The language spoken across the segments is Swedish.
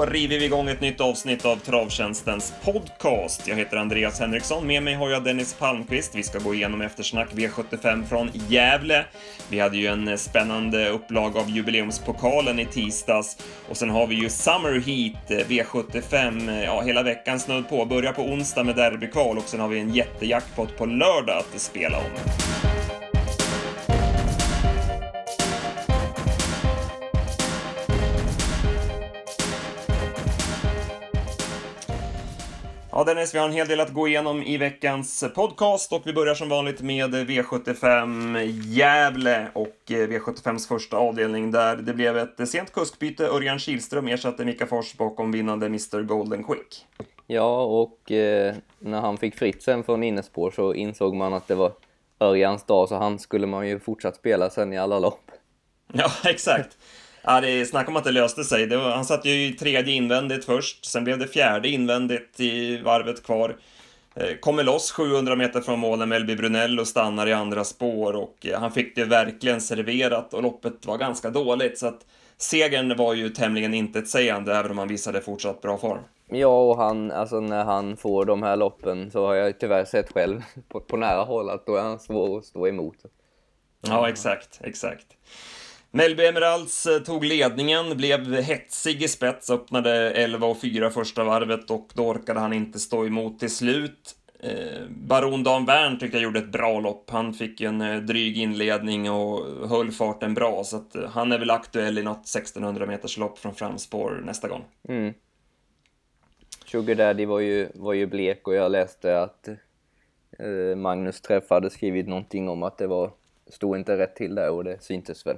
Då river vi igång ett nytt avsnitt av Travtjänstens podcast. Jag heter Andreas Henriksson, med mig har jag Dennis Palmqvist. Vi ska gå igenom eftersnack V75 från Gävle. Vi hade ju en spännande upplag av jubileumspokalen i tisdags och sen har vi ju Summer Heat eh, V75, eh, ja hela veckan snudd på. Börjar på onsdag med derbykval och sen har vi en jättejackpot på lördag att spela om. Ja Dennis, vi har en hel del att gå igenom i veckans podcast och vi börjar som vanligt med V75 Gävle och V75s första avdelning där det blev ett sent kuskbyte. Örjan Kihlström ersatte Mika Fors bakom vinnande Mr Golden Quick. Ja, och eh, när han fick fritt sen från innespår så insåg man att det var Örjans dag, så han skulle man ju fortsatt spela sen i alla lopp. Ja, exakt. Ja, det är snack om att det löste sig. Det var, han satt ju i tredje invändigt först, sen blev det fjärde invändigt i varvet kvar. Eh, kommer loss 700 meter från målen med Elby Brunello stannar i andra spår och eh, han fick det verkligen serverat och loppet var ganska dåligt så att segern var ju tämligen intetsägande även om han visade fortsatt bra form. Ja, och han, alltså när han får de här loppen så har jag tyvärr sett själv på, på nära håll att då är han svår att stå emot. Ja, exakt, exakt. Melby Emeralds eh, tog ledningen, blev hetsig i spets, öppnade 11 och 4 första varvet och då orkade han inte stå emot till slut. Eh, baron Dan Wern tyckte jag gjorde ett bra lopp. Han fick ju en eh, dryg inledning och höll farten bra, så att han är väl aktuell i något 1600 meters lopp från framspår nästa gång. Mm. Sugar Daddy var ju, var ju blek och jag läste att Magnus Träff hade skrivit någonting om att det var, stod inte rätt till där och det syntes väl.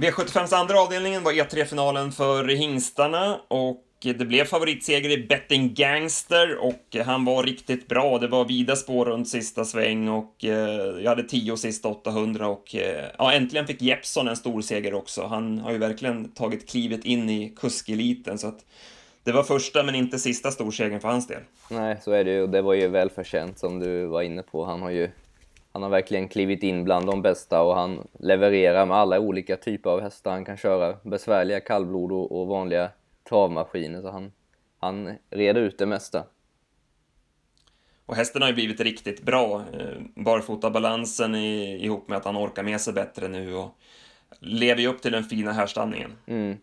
V75s andra avdelningen var E3-finalen för hingstarna och det blev favoritseger i Betting Gangster och han var riktigt bra. Det var vida spår runt sista sväng och eh, jag hade 10 sista 800 och eh, ja, äntligen fick Jeppson en stor seger också. Han har ju verkligen tagit klivet in i kuskeliten så att det var första men inte sista storsegern för hans del. Nej, så är det ju och det var ju välförtjänt som du var inne på. Han har ju han har verkligen klivit in bland de bästa och han levererar med alla olika typer av hästar han kan köra. Besvärliga kallblod och, vanliga travmaskiner. Så han, han reder ut det mesta. Och hästen har ju blivit riktigt bra. Eh, barfotabalansen ihop med att han orkar med sig bättre nu och lever ju upp till den fina härstamningen. Mm.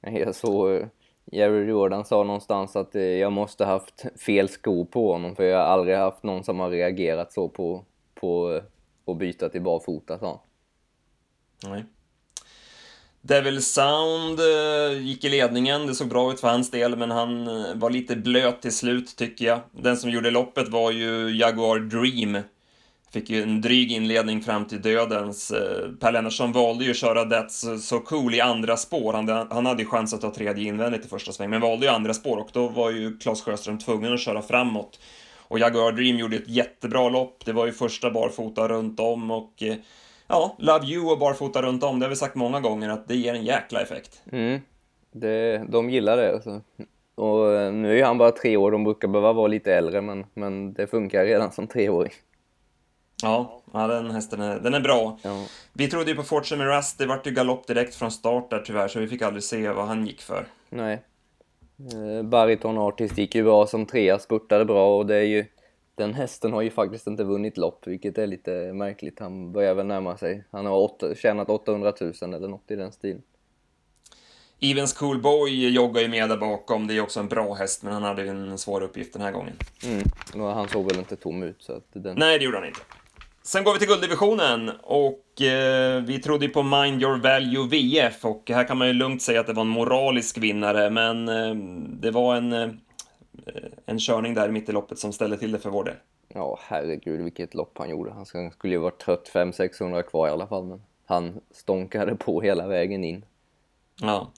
Jag såg eh, Jerry Jordan sa någonstans att eh, jag måste haft fel skor på honom för jag har aldrig haft någon som har reagerat så på, på att byta till barfota, sa Nej. Devil Sound eh, gick i ledningen, det såg bra ut för hans del, men han eh, var lite blöt till slut tycker jag. Den som gjorde loppet var ju Jaguar Dream. Fick ju en dryg inledning fram till dödens. Eh, per Lennartsson valde ju att köra That's So Cool i andra spår. Han, han hade ju chans att ta tredje invändigt i första sväng, men valde ju andra spår och då var ju Claes Sjöström tvungen att köra framåt. Och Jaguar Dream gjorde ett jättebra lopp. Det var ju första barfota runt om och eh, ja, Love You och barfota runt om, det har vi sagt många gånger att det ger en jäkla effekt. Mm, det, de gillar det alltså. Och eh, nu är ju han bara tre år, de brukar behöva vara lite äldre, men, men det funkar redan som treåring. Ja, ja den hästen är, den är bra. Ja. Vi trodde ju på Fortune Rust, det vart ju galopp direkt från start där tyvärr, så vi fick aldrig se vad han gick för. Nej, Bariton Artist gick ju bra som trea, spurtade bra och det är ju den hästen har ju faktiskt inte vunnit lopp, vilket är lite märkligt. Han börjar väl närma sig. Han har åtta, tjänat 800 000 eller något i den stilen. Evens Cool Boy joggar ju med där bakom. Det är också en bra häst, men han hade ju en svår uppgift den här gången. Mm, han såg väl inte tom ut. Så att den... Nej, det gjorde han inte. Sen går vi till gulddivisionen och eh, vi trodde ju på Mind Your Value VF och här kan man ju lugnt säga att det var en moralisk vinnare, men eh, det var en, eh, en körning där mitt i loppet som ställde till det för vår del. Ja, herregud vilket lopp han gjorde. Han skulle ju varit trött 500-600 kvar i alla fall, men han stånkade på hela vägen in. Ja.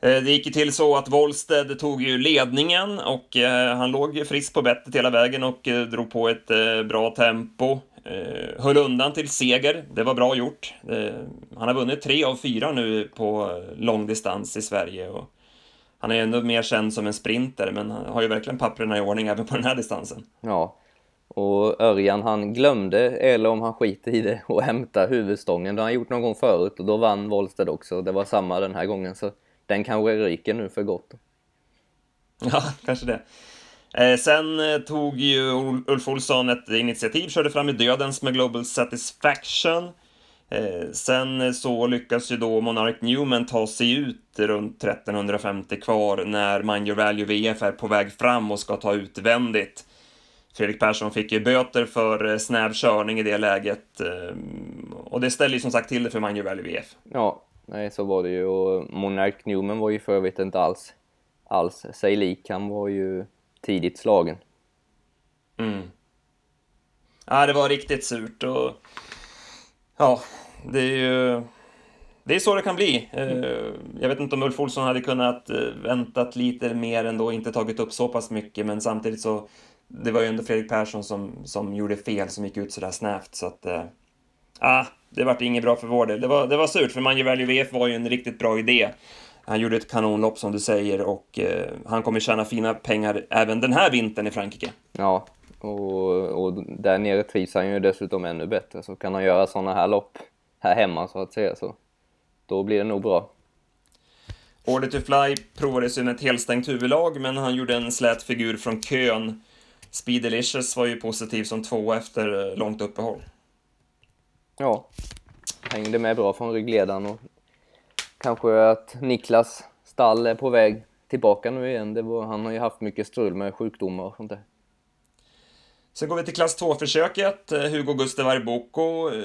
Eh, det gick ju till så att Wollsted tog ju ledningen och eh, han låg frisk på bettet hela vägen och eh, drog på ett bra tempo. Eh, höll undan till seger, det var bra gjort. Eh, han har vunnit tre av fyra nu på långdistans i Sverige. Och han är ändå mer känd som en sprinter, men han har ju verkligen papperna i ordning även på den här distansen. Ja, och Örjan han glömde, eller om han skiter i det, att hämta huvudstången. Det har han gjort någon gång förut och då vann Wollsted också. Det var samma den här gången. Så den kanske ryker nu för gott. Ja, kanske det. Eh, sen eh, tog ju Ulf Olsson ett initiativ, körde fram i dödens med Global Satisfaction. Eh, sen så lyckas ju då Monarch Newman ta sig ut runt 1350 kvar när Mind Your Value VF är på väg fram och ska ta utvändigt. Fredrik Persson fick ju böter för snäv körning i det läget och det ställer ju som sagt till det för Mind Your Value VF. Ja, nej så var det ju och Monarch Newman var ju för övrigt inte alls, alls sig lik. Han var ju tidigt slagen. Mm. Ja, det var riktigt surt och ja, det är ju det är så det kan bli. Eh, jag vet inte om Ulf Olsson hade kunnat eh, väntat lite mer ändå, inte tagit upp så pass mycket, men samtidigt så det var ju ändå Fredrik Persson som, som gjorde fel, som gick ut sådär snävt, så att... Eh, ja, ah, det vart inget bra för vår del. Det var, det var surt, för Manju Value VF var ju en riktigt bra idé. Han gjorde ett kanonlopp som du säger och eh, han kommer tjäna fina pengar även den här vintern i Frankrike. Ja, och, och där nere trivs han ju dessutom ännu bättre. Så kan han göra sådana här lopp här hemma så att säga, så då blir det nog bra. Order to Fly provades ju med ett helstängt huvudlag, men han gjorde en slät figur från kön. Speed Delicious var ju positiv som två efter eh, långt uppehåll. Ja, hängde med bra från ryggledaren och kanske att Niklas stall är på väg tillbaka nu igen. Det var, han har ju haft mycket strul med sjukdomar och sånt där. Sen går vi till klass 2-försöket. Eh, Hugo Gustav Boko eh,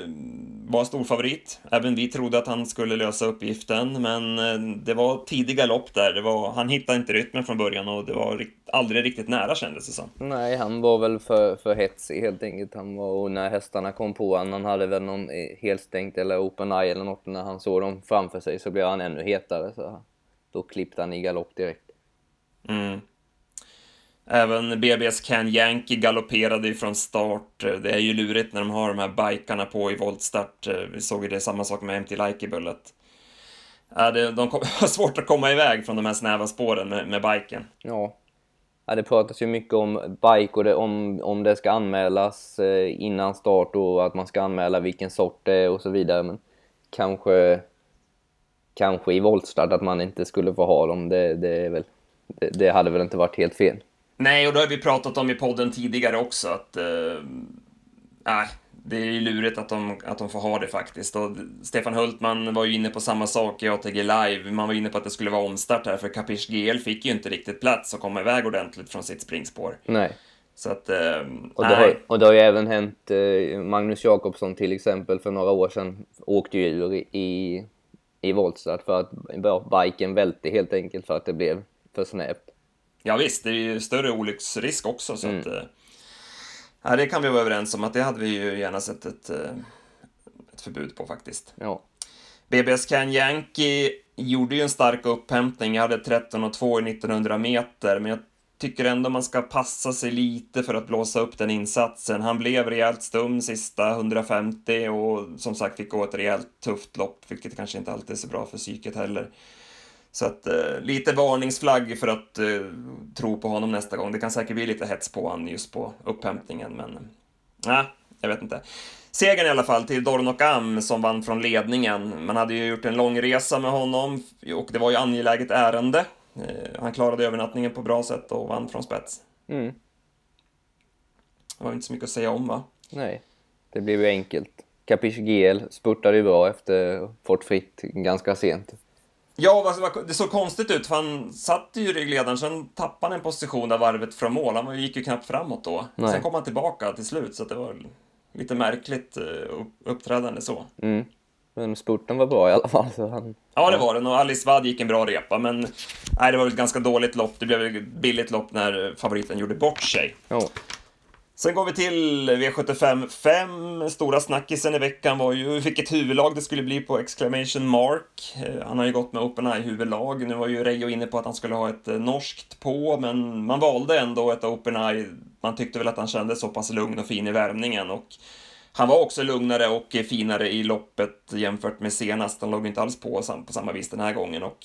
var storfavorit. Även vi trodde att han skulle lösa uppgiften, men eh, det var tidiga lopp där. Det var, han hittade inte rytmen från början och det var aldrig riktigt nära kändes det som. Nej, han var väl för, för hetsig helt enkelt. Han var, och när hästarna kom på honom, han hade väl någon helstängt eller open eye eller något, när han såg dem framför sig så blev han ännu hetare. Så då klippte han i galopp direkt. Mm. Även BBS Can Yankee galopperade ju från start. Det är ju lurigt när de har de här bikarna på i voltstart. Vi såg ju det samma sak med MT Like Bullet. Ja, det, de har svårt att komma iväg från de här snäva spåren med, med biken. Ja ja, det pratas ju mycket om bike och det, om, om det ska anmälas eh, innan start och att man ska anmäla vilken sort det är och så vidare. Men kanske, kanske i voltstart att man inte skulle få ha dem, det, det, är väl, det, det hade väl inte varit helt fel. Nej, och det har vi pratat om i podden tidigare också att... Äh, det är ju lurigt att de, att de får ha det faktiskt. Och Stefan Hultman var ju inne på samma sak i ATG Live. Man var inne på att det skulle vara omstart här, för Capiche GL fick ju inte riktigt plats att komma iväg ordentligt från sitt springspår. Nej. Så att, eh, och, det har, och det har ju även hänt, eh, Magnus Jakobsson till exempel för några år sedan åkte ju ur i, i voltstart för att biken välte helt enkelt för att det blev för snävt. Ja, visst, det är ju större olycksrisk också. Så mm. att, eh, ja, det kan vi vara överens om att det hade vi ju gärna sett ett, eh, ett förbud på faktiskt. Ja. BBS Can Yankee gjorde ju en stark upphämtning. Jag hade 13 och 2 i 1900 meter, men jag tycker ändå man ska passa sig lite för att blåsa upp den insatsen. Han blev rejält stum sista 150 och som sagt fick gå ett rejält tufft lopp, vilket kanske inte alltid är så bra för psyket heller. Så att eh, lite varningsflagg för att eh, tro på honom nästa gång. Det kan säkert bli lite hets på honom just på upphämtningen, men nej, äh, jag vet inte. Segern i alla fall till Dornok Am som vann från ledningen. Man hade ju gjort en lång resa med honom och det var ju angeläget ärende. Eh, han klarade övernattningen på bra sätt och vann från spets. Mm. Det var inte så mycket att säga om va? Nej, det blev ju enkelt. Capiche GL spurtade ju bra efter Fort Fritt ganska sent. Ja, det såg konstigt ut för han satt ju i ryggledaren, sen tappade han en position där varvet från mål. Han gick ju knappt framåt då. Nej. Sen kom han tillbaka till slut, så det var lite märkligt eh, uppträdande så. Mm. Men spurten var bra i alla fall. Så han... Ja, det var den och Alice Wad gick en bra repa, men nej, det var väl ett ganska dåligt lopp. Det blev ett billigt lopp när favoriten gjorde bort sig. Oh. Sen går vi till V75 5. Stora snackisen i veckan var ju vilket huvudlag det skulle bli på Exclamation Mark. Eh, han har ju gått med Open Eye-huvudlag. Nu var ju Reijo inne på att han skulle ha ett eh, norskt på, men man valde ändå ett Open Eye. Man tyckte väl att han kändes så pass lugn och fin i värmningen och han var också lugnare och finare i loppet jämfört med senast. Han låg inte alls på på samma vis den här gången och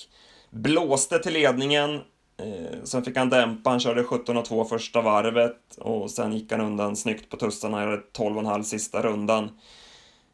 blåste till ledningen Eh, sen fick han dämpa, han körde 17,2 första varvet och sen gick han undan snyggt på tussarna, han gjorde 12,5 sista rundan.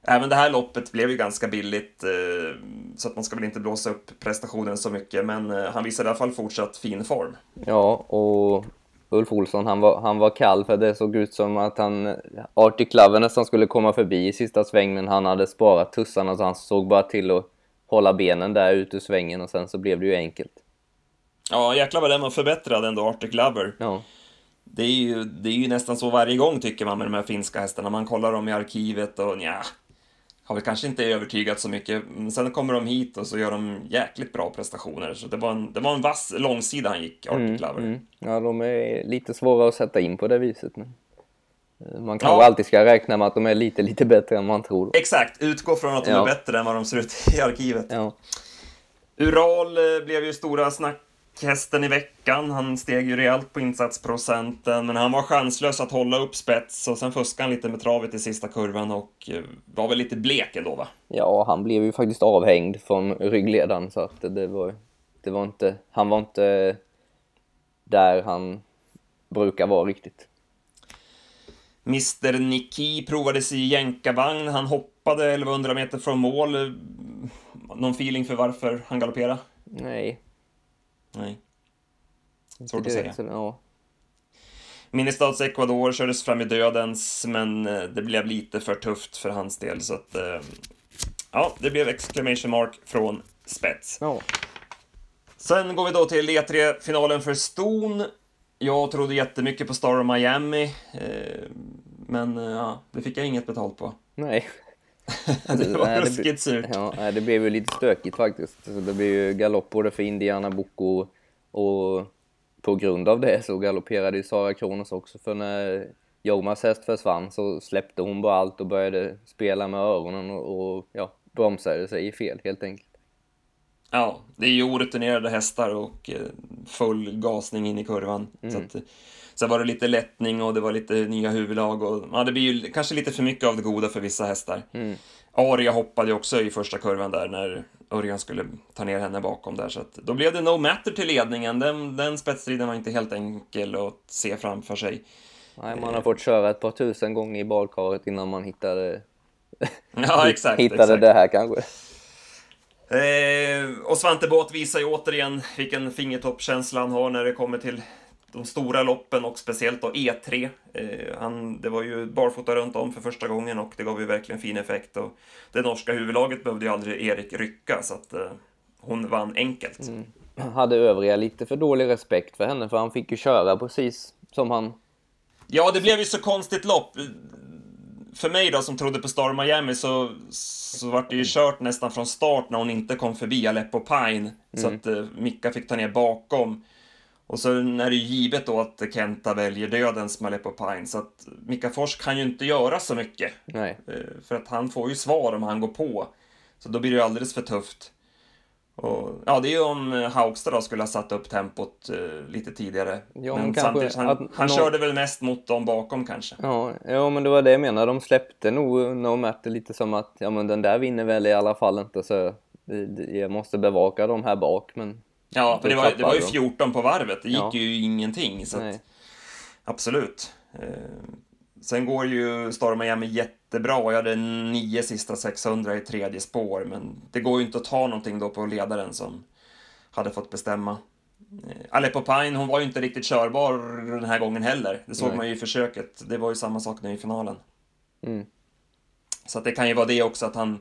Även det här loppet blev ju ganska billigt, eh, så att man ska väl inte blåsa upp prestationen så mycket, men eh, han visade i alla fall fortsatt fin form. Ja, och Ulf Olsson, han var, han var kall för det såg ut som att han, Arctic Lover nästan skulle komma förbi i sista sväng, men han hade sparat tussarna så han såg bara till att hålla benen där ute ur svängen och sen så blev det ju enkelt. Ja, jäklar vad den var förbättrad ändå, Arctic Lover. Ja. Det är, ju, det är ju nästan så varje gång tycker man med de här finska hästarna. Man kollar dem i arkivet och ja, har väl kanske inte övertygat så mycket. Men sen kommer de hit och så gör de jäkligt bra prestationer. Så det var en, det var en vass långsida han gick, Arctic Lover. Mm. Ja, de är lite svåra att sätta in på det viset. Men eh, man kanske ja. alltid ska räkna med att de är lite, lite bättre än man tror. Exakt, utgå från att de ja. är bättre än vad de ser ut i arkivet. Ja. Ural eh, blev ju stora snack hästen i veckan. Han steg ju rejält på insatsprocenten, men han var chanslös att hålla upp spets och sen fuskade han lite med travet i sista kurvan och eh, var väl lite blek ändå va? Ja, han blev ju faktiskt avhängd från ryggledaren så att det var, det var inte, han var inte där han brukar vara riktigt. Mr Niki provades i jänkarvagn. Han hoppade 1100 meter från mål. Någon feeling för varför han galopperade? Nej, Nej. Svårt att säga. Ja. Ministads Ecuador kördes fram i dödens, men eh, det blev lite för tufft för hans del, så att... Eh, ja, det blev exclamation mark från spets. Ja. Sen går vi då till E3-finalen för Ston. Jag trodde jättemycket på Star of Miami, eh, men ja, det fick jag inget betalt på. Nej. Det var ruskigt surt. Ja, det blev ju lite stökigt faktiskt. det blev ju galopp både för Indiana Boko och på grund av det så galopperade ju Sara Kronos också för när Jomas häst försvann så släppte hon bara allt och började spela med öronen och, och ja, bromsade sig i fel helt enkelt. Ja, det är ju orutinerade hästar och eh, full gasning in i kurvan. Mm. Så att, Sen var det lite lättning och det var lite nya huvudlag och ja, det blir ju kanske lite för mycket av det goda för vissa hästar. Mm. Aria hoppade också i första kurvan där när Örjan skulle ta ner henne bakom där, så att då blev det no matter till ledningen. Den, den spetsstriden var inte helt enkel att se framför sig. Nej, man har fått köra ett par tusen gånger i badkaret innan man hittade, ja, exakt, hittade exakt. det här kanske. Eh, och Svante Båt visar ju återigen vilken fingertoppkänsla han har när det kommer till de stora loppen och speciellt då E3. Eh, han, det var ju barfota runt om för första gången och det gav ju verkligen fin effekt. Och det norska huvudlaget behövde ju aldrig Erik rycka så att eh, hon vann enkelt. Mm. Hade övriga lite för dålig respekt för henne för han fick ju köra precis som han... Ja, det blev ju så konstigt lopp. För mig då som trodde på Star Miami så, så var det ju kört nästan från start när hon inte kom förbi Aleppo Pine. Mm. Så att eh, Micka fick ta ner bakom. Och så är det ju givet då att Kenta väljer dödens med Aleppo Pine, så att Mika Fors kan ju inte göra så mycket. Eh, för att han får ju svar om han går på. Så då blir det ju alldeles för tufft. Och, ja, det är ju om Haugstad då skulle ha satt upp tempot uh, lite tidigare. Ja, men, men samtidigt, han, han no... körde väl mest mot dem bakom kanske. Ja, ja, men det var det jag menade. De släppte nog No Matter lite som att ja, men den där vinner väl i alla fall inte så jag måste bevaka dem här bak. Men Ja, för det var, det var ju 14 på varvet. Det gick ja. ju ingenting. Så att, absolut. Eh, sen går ju Star Miami jättebra. Jag hade nio sista 600 i tredje spår, men det går ju inte att ta någonting då på ledaren som hade fått bestämma. Eh, Aleppo Pine, hon var ju inte riktigt körbar den här gången heller. Det såg Nej. man ju i försöket. Det var ju samma sak nu i finalen. Mm. Så det kan ju vara det också, att han,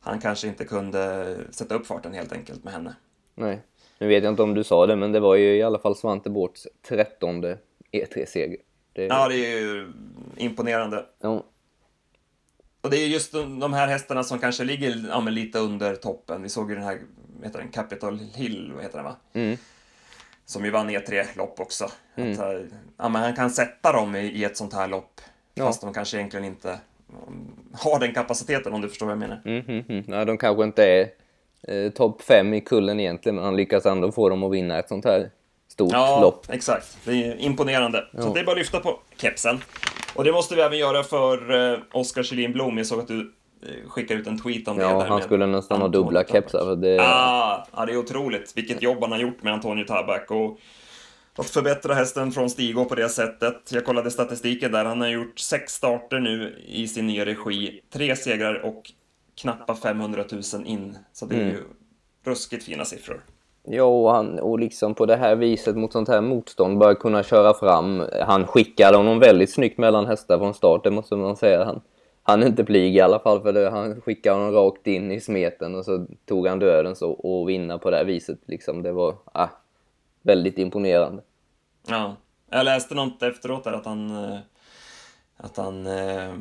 han kanske inte kunde sätta upp farten helt enkelt med henne. Nej. Nu vet jag inte om du sa det, men det var ju i alla fall Svante Båths trettonde E3-seger. Det... Ja, det är ju imponerande. Ja. Och det är just de, här hästarna som kanske ligger ja, lite under toppen. Vi såg ju den här, heter den, Capital Hill, vad heter den va? Mm. Som ju vann E3-lopp också. Mm. Att, eh, ja, men han kan sätta dem i, i ett sånt här lopp. Ja. Fast de kanske egentligen inte har den kapaciteten om du förstår vad jag menar. Mm, mm, mm. Ja, de kanske inte är eh, topp fem i kullen egentligen, men han lyckas ändå få dem att vinna ett sånt här stort ja, lopp. Ja, exakt. Det är imponerande. Ja. Så det är bara att lyfta på kepsen. Och det måste vi även göra för eh, Oskar Kjellin Blom. Jag såg att du eh, skickade ut en tweet om det. Ja, han skulle nästan ha dubbla kepsar. det... Ah, ja, det är otroligt vilket jobb han har gjort med Antonio Tabak. Och att förbättra hästen från Stigå på det sättet. Jag kollade statistiken där, han har gjort sex starter nu i sin nya regi, tre segrar och knappa 500 000 in. Så det är ju ruskigt fina siffror. Ja, och, han, och liksom på det här viset mot sånt här motstånd bara kunna köra fram. Han skickade honom väldigt snyggt mellan hästar från start, det måste man säga. Han, han är inte blyg i alla fall, för det, han skickade honom rakt in i smeten och så tog han döden så och vinna på det här viset. Liksom, det var ah, väldigt imponerande. Ja, jag läste något efteråt där att han, eh, att han eh,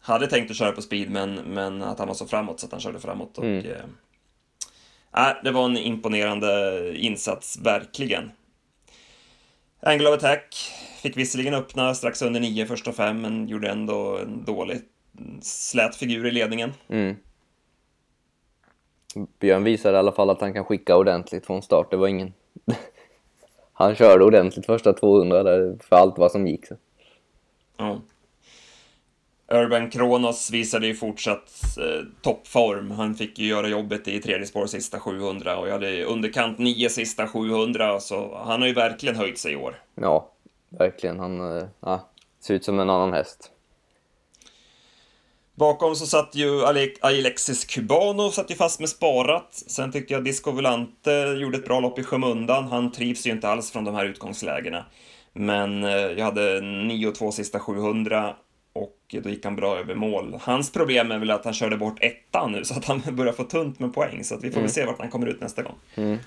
hade tänkt att köra på speed, men, men att han var så framåt så att han körde framåt. Och, mm. Eh, det var en imponerande insats, verkligen. Angle of Attack fick visserligen öppna strax under nio första fem, men gjorde ändå en dålig slät figur i ledningen. Mm. Björn visade i alla fall att han kan skicka ordentligt från start. Det var ingen... han körde ordentligt första 200 där för allt vad som gick. Ja. Urban Kronos visade ju fortsatt eh, toppform. Han fick ju göra jobbet i tredje spår sista 700 och jag hade underkant 9 sista 700, så han har ju verkligen höjt sig i år. Ja, verkligen. Han eh, ser ut som en annan häst. Bakom så satt ju Alexis Cubano satt ju fast med sparat. Sen tyckte jag Disco Volante gjorde ett bra lopp i skymundan. Han trivs ju inte alls från de här utgångslägena. Men eh, jag hade 9-2 sista 700 och då gick han bra över mål. Hans problem är väl att han körde bort ettan nu så att han börjar få tunt med poäng. Så att vi får mm. väl se vart han kommer ut nästa gång. Mm.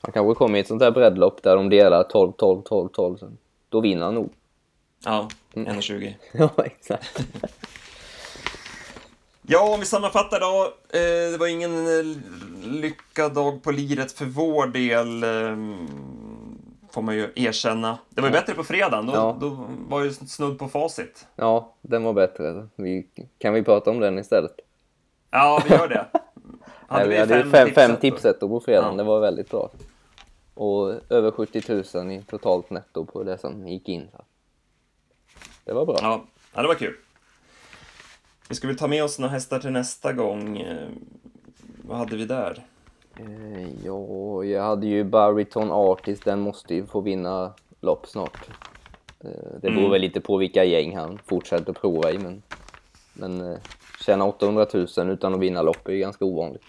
Han kanske kommer i ett sånt där breddlopp där de delar 12, 12, 12, 12. Då vinner han nog. Ja, mm. 1,20. ja, exakt. Ja, om vi sammanfattar då. Eh, det var ingen eh, lyckad dag på liret för vår del. Eh, får man ju erkänna. Det var ju bättre på fredagen, då, ja. då var ju snudd på facit. Ja, den var bättre. Vi, kan vi prata om den istället? Ja, vi gör det. Hade vi, hade fem, fem, fem tipsettor på fredagen, ja. det var väldigt bra. Och över 70 000 i totalt netto på det som gick in. Det var bra. Ja, ja det var kul. Vi ska väl ta med oss några hästar till nästa gång. Eh, vad hade vi där? Eh, ja, jag hade ju Bariton Artist, den måste ju få vinna lopp snart. Eh, det beror mm. väl lite på vilka gäng han fortsätter prova i, men, men tjäna 800 000 utan att vinna lopp är ju ganska ovanligt.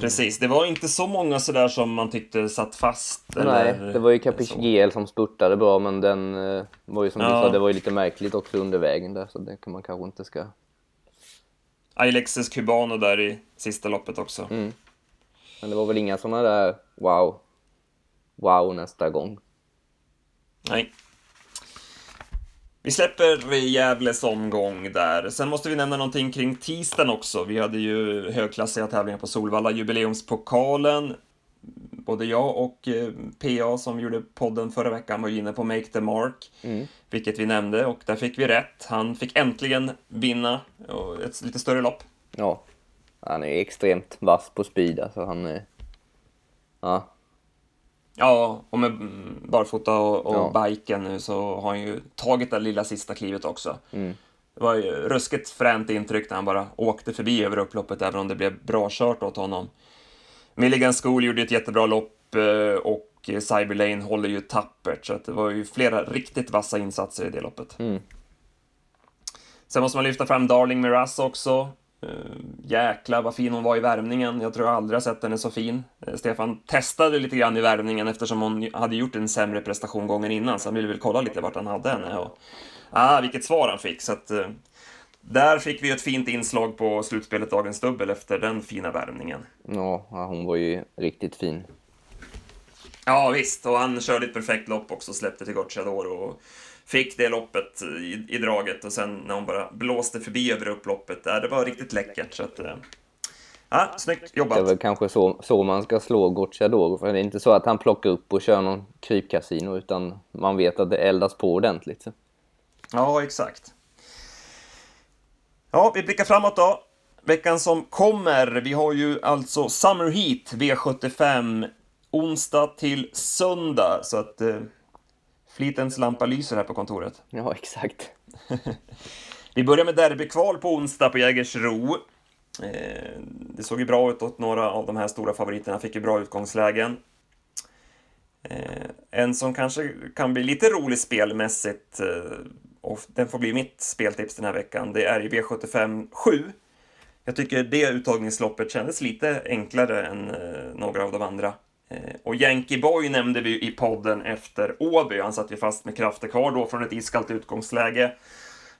Precis, det var inte så många sådär som man tyckte satt fast. Nej, det var ju Capiche GL som spurtade bra, men den var ju som ja. du sa, det var ju lite märkligt också under vägen där, så det kan man kanske inte ska Alexis Cubano där i sista loppet också. Mm. Men det var väl inga sådana där wow, wow nästa gång. Nej. Vi släpper Gävles omgång där. Sen måste vi nämna någonting kring tisdagen också. Vi hade ju högklassiga tävlingar på Solvalla, jubileumspokalen både jag och eh, PA som gjorde podden förra veckan var inne på Make the Mark, mm. vilket vi nämnde och där fick vi rätt. Han fick äntligen vinna ett lite större lopp. Ja, han är extremt vass på speed alltså. Han är... Ja. Ja, och med barfota och, och ja. biken nu så har han ju tagit det lilla sista klivet också. Mm. Det var ju ruskigt fränt intryck när han bara åkte förbi över upploppet, även om det blev bra kört åt honom. Milligan School gjorde ett jättebra lopp eh, och Cyberlane håller ju tappert, så det var ju flera riktigt vassa insatser i det loppet. Mm. Sen måste man lyfta fram Darling Miraz också. Uh, jäklar vad fin hon var i värmningen. Jag tror jag aldrig har sett henne så fin. Uh, Stefan testade lite grann i värmningen eftersom hon hade gjort en sämre prestation gången innan, så han ville väl kolla lite vart han hade henne. Och, ah, vilket svar han fick. Så att, där fick vi ett fint inslag på slutspelet Dagens Dubbel efter den fina värmningen. Ja, hon var ju riktigt fin. Ja, visst. Och han körde ett perfekt lopp också, släppte till Gocciador och fick det loppet i, i draget och sen när hon bara blåste förbi över upploppet, där, det var riktigt läckert. Så att, eh, ja, snyggt jobbat. Det är väl kanske så, så man ska slå Gocciador, för det är inte så att han plockar upp och kör någon krypkasino, utan man vet att det eldas på ordentligt. Ja, exakt. Ja, vi blickar framåt då. Veckan som kommer, vi har ju alltså Summer Heat V75 onsdag till söndag, så att eh, flitens lampa lyser här på kontoret. Ja, exakt. vi börjar med derbykval på onsdag på Jägersro. Eh, det såg ju bra ut åt några av de här stora favoriterna, fick ju bra utgångslägen. Eh, en som kanske kan bli lite rolig spelmässigt, eh, och den får bli mitt speltips den här veckan, det är i V75 7. Jag tycker det uttagningsloppet kändes lite enklare än några av de andra. Och Yankee Boy nämnde vi i podden efter Åby. Han satt ju fast med krafter kvar då från ett iskallt utgångsläge.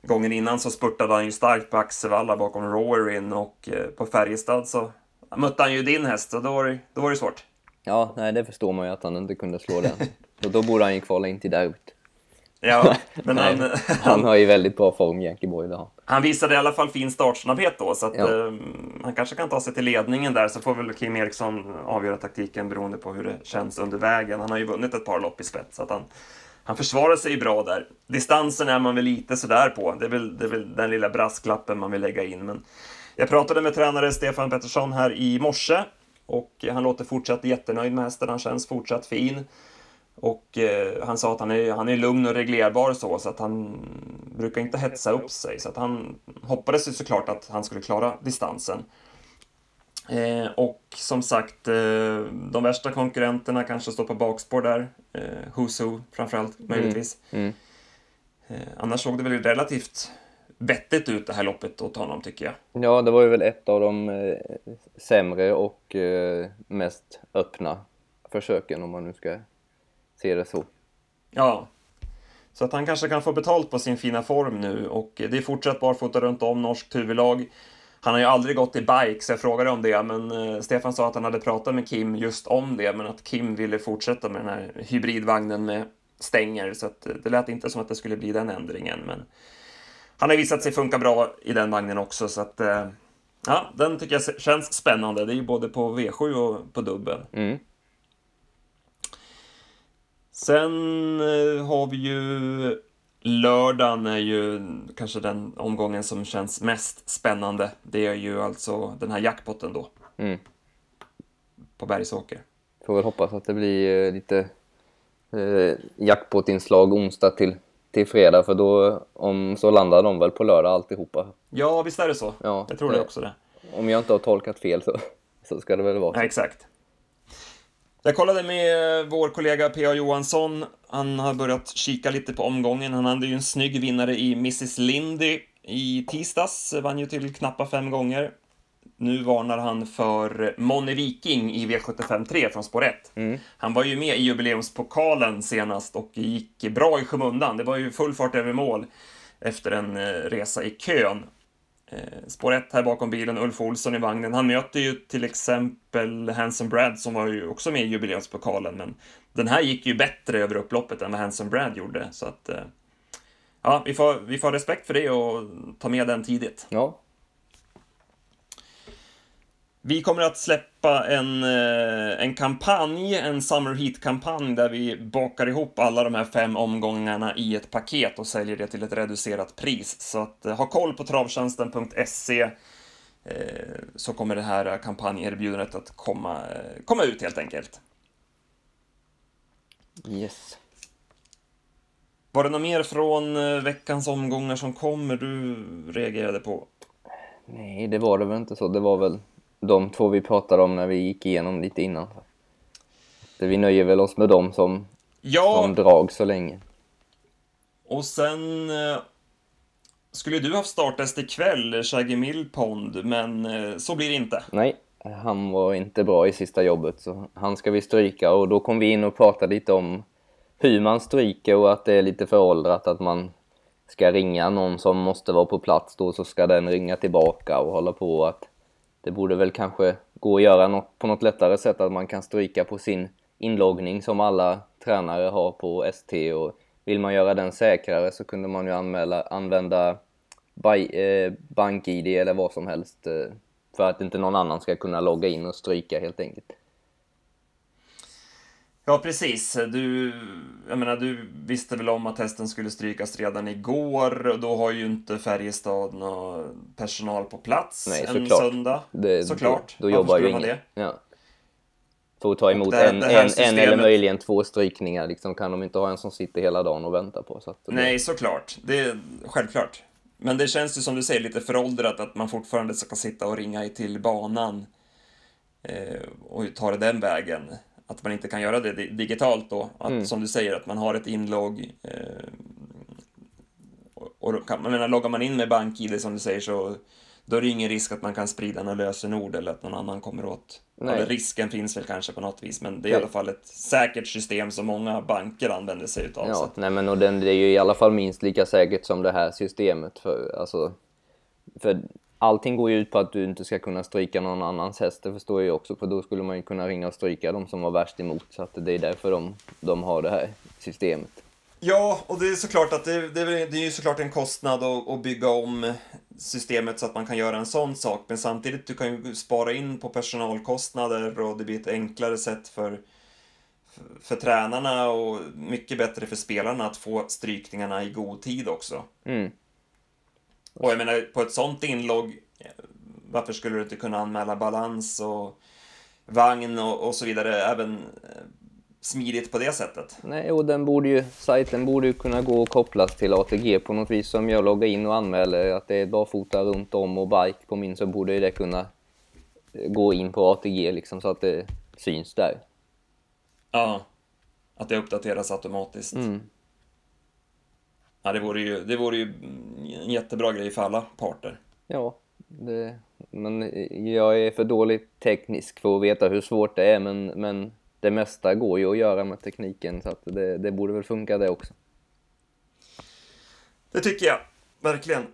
Gången innan så spurtade han ju starkt på Axevalla bakom Rowerin och på Färjestad så mötte han ju din häst och då var det, då var det svårt. Ja, nej, det förstår man ju att han inte kunde slå den. Så då borde han ju kvala in till derbyt. Ja, men han, han har ju väldigt bra form, Yankee Boy. Det Han visade i alla fall fin startsnabbhet då, så att ja. eh, han kanske kan ta sig till ledningen där, så får väl Kim Eriksson avgöra taktiken beroende på hur det känns under vägen. Han har ju vunnit ett par lopp i spets, så att han, han försvarar sig bra där. Distansen är man väl lite sådär på, det är, väl, det är väl den lilla brasklappen man vill lägga in. Men jag pratade med tränare Stefan Pettersson här i morse och han låter fortsatt jättenöjd med hästen, han känns fortsatt fin. Och eh, han sa att han är, han är lugn och reglerbar så, så att han brukar inte hetsa upp sig. Så att han hoppades ju såklart att han skulle klara distansen. Eh, och som sagt, eh, de värsta konkurrenterna kanske står på bakspår där. Eh, Who framförallt, möjligtvis. Mm. Mm. Annars såg det väl relativt vettigt ut det här loppet åt honom tycker jag. Ja, det var ju väl ett av de eh, sämre och eh, mest öppna försöken om man nu ska se det så. Ja, så att han kanske kan få betalt på sin fina form nu och det är fortsatt barfota runt om norskt huvudlag. Han har ju aldrig gått i bike, så jag frågade om det, men eh, Stefan sa att han hade pratat med Kim just om det, men att Kim ville fortsätta med den här hybridvagnen med stänger, så att det lät inte som att det skulle bli den ändringen. Men han har visat sig funka bra i den vagnen också, så att eh, ja, den tycker jag känns spännande. Det är ju både på V7 och på dubbel. Mm. Sen eh, har vi ju lördagen är ju kanske den omgången som känns mest spännande. Det är ju alltså den här jackpotten då. Mm. På Bergsåker. Får väl hoppas att det blir eh, lite eh, jackpot-inslag onsdag till till fredag för då, om så landar de väl på lördag alltihopa. Ja, visst är det så. Ja, jag tror det, det också det. Om jag inte har tolkat fel så, så ska det väl vara så. Ja, exakt. Jag kollade med vår kollega P.A. Johansson. Han har börjat kika lite på omgången. Han hade ju en snygg vinnare i Mrs Lindy i tisdags. Vann ju till knappa fem gånger. Nu varnar han för Monne Viking i V75 3 från spår 1. Mm. Han var ju med i jubileumspokalen senast och gick bra i skymundan. Det var ju full fart över mål efter en eh, resa i kön. Eh, spår 1 här bakom bilen, Ulf Olsson i vagnen. Han möter ju till exempel Hanson Brad som var ju också med i jubileumspokalen, men den här gick ju bättre över upploppet än vad Hanson Brad gjorde, så att eh, ja, vi får, vi får ha respekt för det och ta med den tidigt. Ja, vi kommer att släppa en, eh, en kampanj, en Summer Heat-kampanj, där vi bakar ihop alla de här fem omgångarna i ett paket och säljer det till ett reducerat pris. Så att eh, ha koll på travtjänsten.se eh, så kommer det här kampanjerbjudandet att komma, komma ut helt enkelt. Yes. Var det något mer från veckans omgångar som kommer du reagerade på? Nej, det var det väl inte så. Det var väl de två vi pratade om när vi gick igenom lite innan. Så vi nöjer väl oss med dem som, ja. som drag så länge. Och sen eh, skulle du haft starttest ikväll, Shaggy Millpond, men eh, så blir det inte. Nej, han var inte bra i sista jobbet, så han ska vi stryka. Och då kom vi in och pratade lite om hur man stryker och att det är lite föråldrat att man ska ringa någon som måste vara på plats då, så ska den ringa tillbaka och hålla på att det borde väl kanske gå att göra något, på något lättare sätt att man kan stryka på sin inloggning som alla tränare har på ST och vill man göra den säkrare så kunde man ju anmäla, använda eh, BankID eller vad som helst eh, för att inte någon annan ska kunna logga in och stryka helt enkelt. Ja, precis. Du, jag menar, du visste väl om att hästen skulle strykas redan igår och då har ju inte Färjestad någon personal på plats Nej, en såklart. söndag. Det, såklart. Då, då jobbar ju ingen. Ja. Får ta emot det, en, en, systemet... en eller möjligen två strykningar. Liksom, kan de inte ha en som sitter hela dagen och väntar på. Så att Nej, såklart. Det är självklart. Men det känns ju som du säger lite föråldrat att man fortfarande ska sitta och ringa till banan eh, och ta det den vägen. Att man inte kan göra det digitalt då. Att, mm. Som du säger, att man har ett inlogg. Eh, och, kan, menar, loggar man in med BankID som du säger så då är det ingen risk att man kan sprida några lösenord eller att någon annan kommer åt. Nej. Eller risken finns väl kanske på något vis, men det är i alla fall ett säkert system som många banker använder sig utav. Ja, så. nej men och den, det är ju i alla fall minst lika säkert som det här systemet. För, alltså, för allting går ju ut på att du inte ska kunna stryka någon annans häst, det förstår jag också, för då skulle man ju kunna ringa och stryka de som var värst emot, så att det är därför de, de har det här systemet. Ja, och det är såklart att det, det, det är ju såklart en kostnad att, att, bygga om systemet så att man kan göra en sån sak, men samtidigt du kan ju spara in på personalkostnader och det blir ett enklare sätt för, för, för tränarna och mycket bättre för spelarna att få strykningarna i god tid också. Mm. Och jag menar, på ett sånt inlogg, varför skulle du inte kunna anmäla balans och vagn och, och så vidare även smidigt på det sättet. Nej, och den borde ju, sajten borde ju kunna gå och kopplas till ATG på något vis. Om jag loggar in och anmäler att det är barfota runt om och bike på min så borde det kunna gå in på ATG liksom så att det syns där. Ja, att det uppdateras automatiskt. Mm. Ja, det vore, ju, det vore ju en jättebra grej för alla parter. Ja, det, men jag är för dåligt teknisk för att veta hur svårt det är, men, men det mesta går ju att göra med tekniken så att det, det borde väl funka det också. Det tycker jag, verkligen.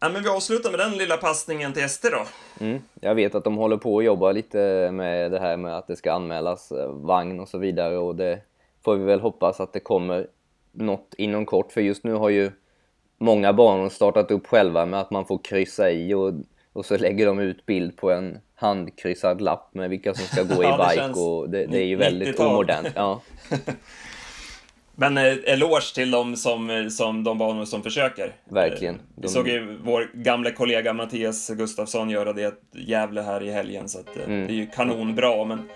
Ja, men vi avslutar med den lilla passningen till SD då. Mm, jag vet att de håller på att jobba lite med det här med att det ska anmälas eh, vagn och så vidare och det får vi väl hoppas att det kommer något inom kort för just nu har ju många banor startat upp själva med att man får kryssa i och, och så lägger de ut bild på en handkryssad lapp med vilka som ska gå i ja, bike och det, det är ju väldigt omodernt. Ja. Men eh, eloge till dem som, som de banor som försöker. Verkligen. De... Vi såg ju vår gamla kollega Mattias Gustafsson göra det Gävle här i helgen, så att, eh, mm. det är ju kanonbra. Men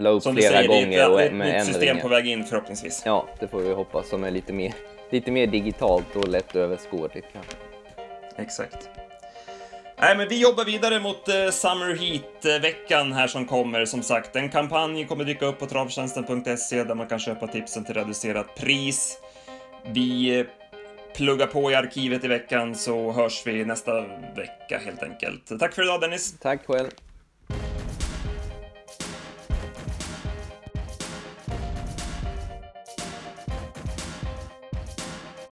La upp som flera säger, gånger det är ett, ett nytt system på väg in förhoppningsvis. Ja, det får vi hoppas, som är lite mer, lite mer digitalt och lätt överskådligt kanske. Exakt. Nej, men vi jobbar vidare mot eh, Summer Heat-veckan här som kommer. Som sagt, en kampanj kommer dyka upp på travtjänsten.se där man kan köpa tipsen till reducerat pris. Vi eh, pluggar på i arkivet i veckan så hörs vi nästa vecka helt enkelt. Tack för idag Dennis. Tack själv.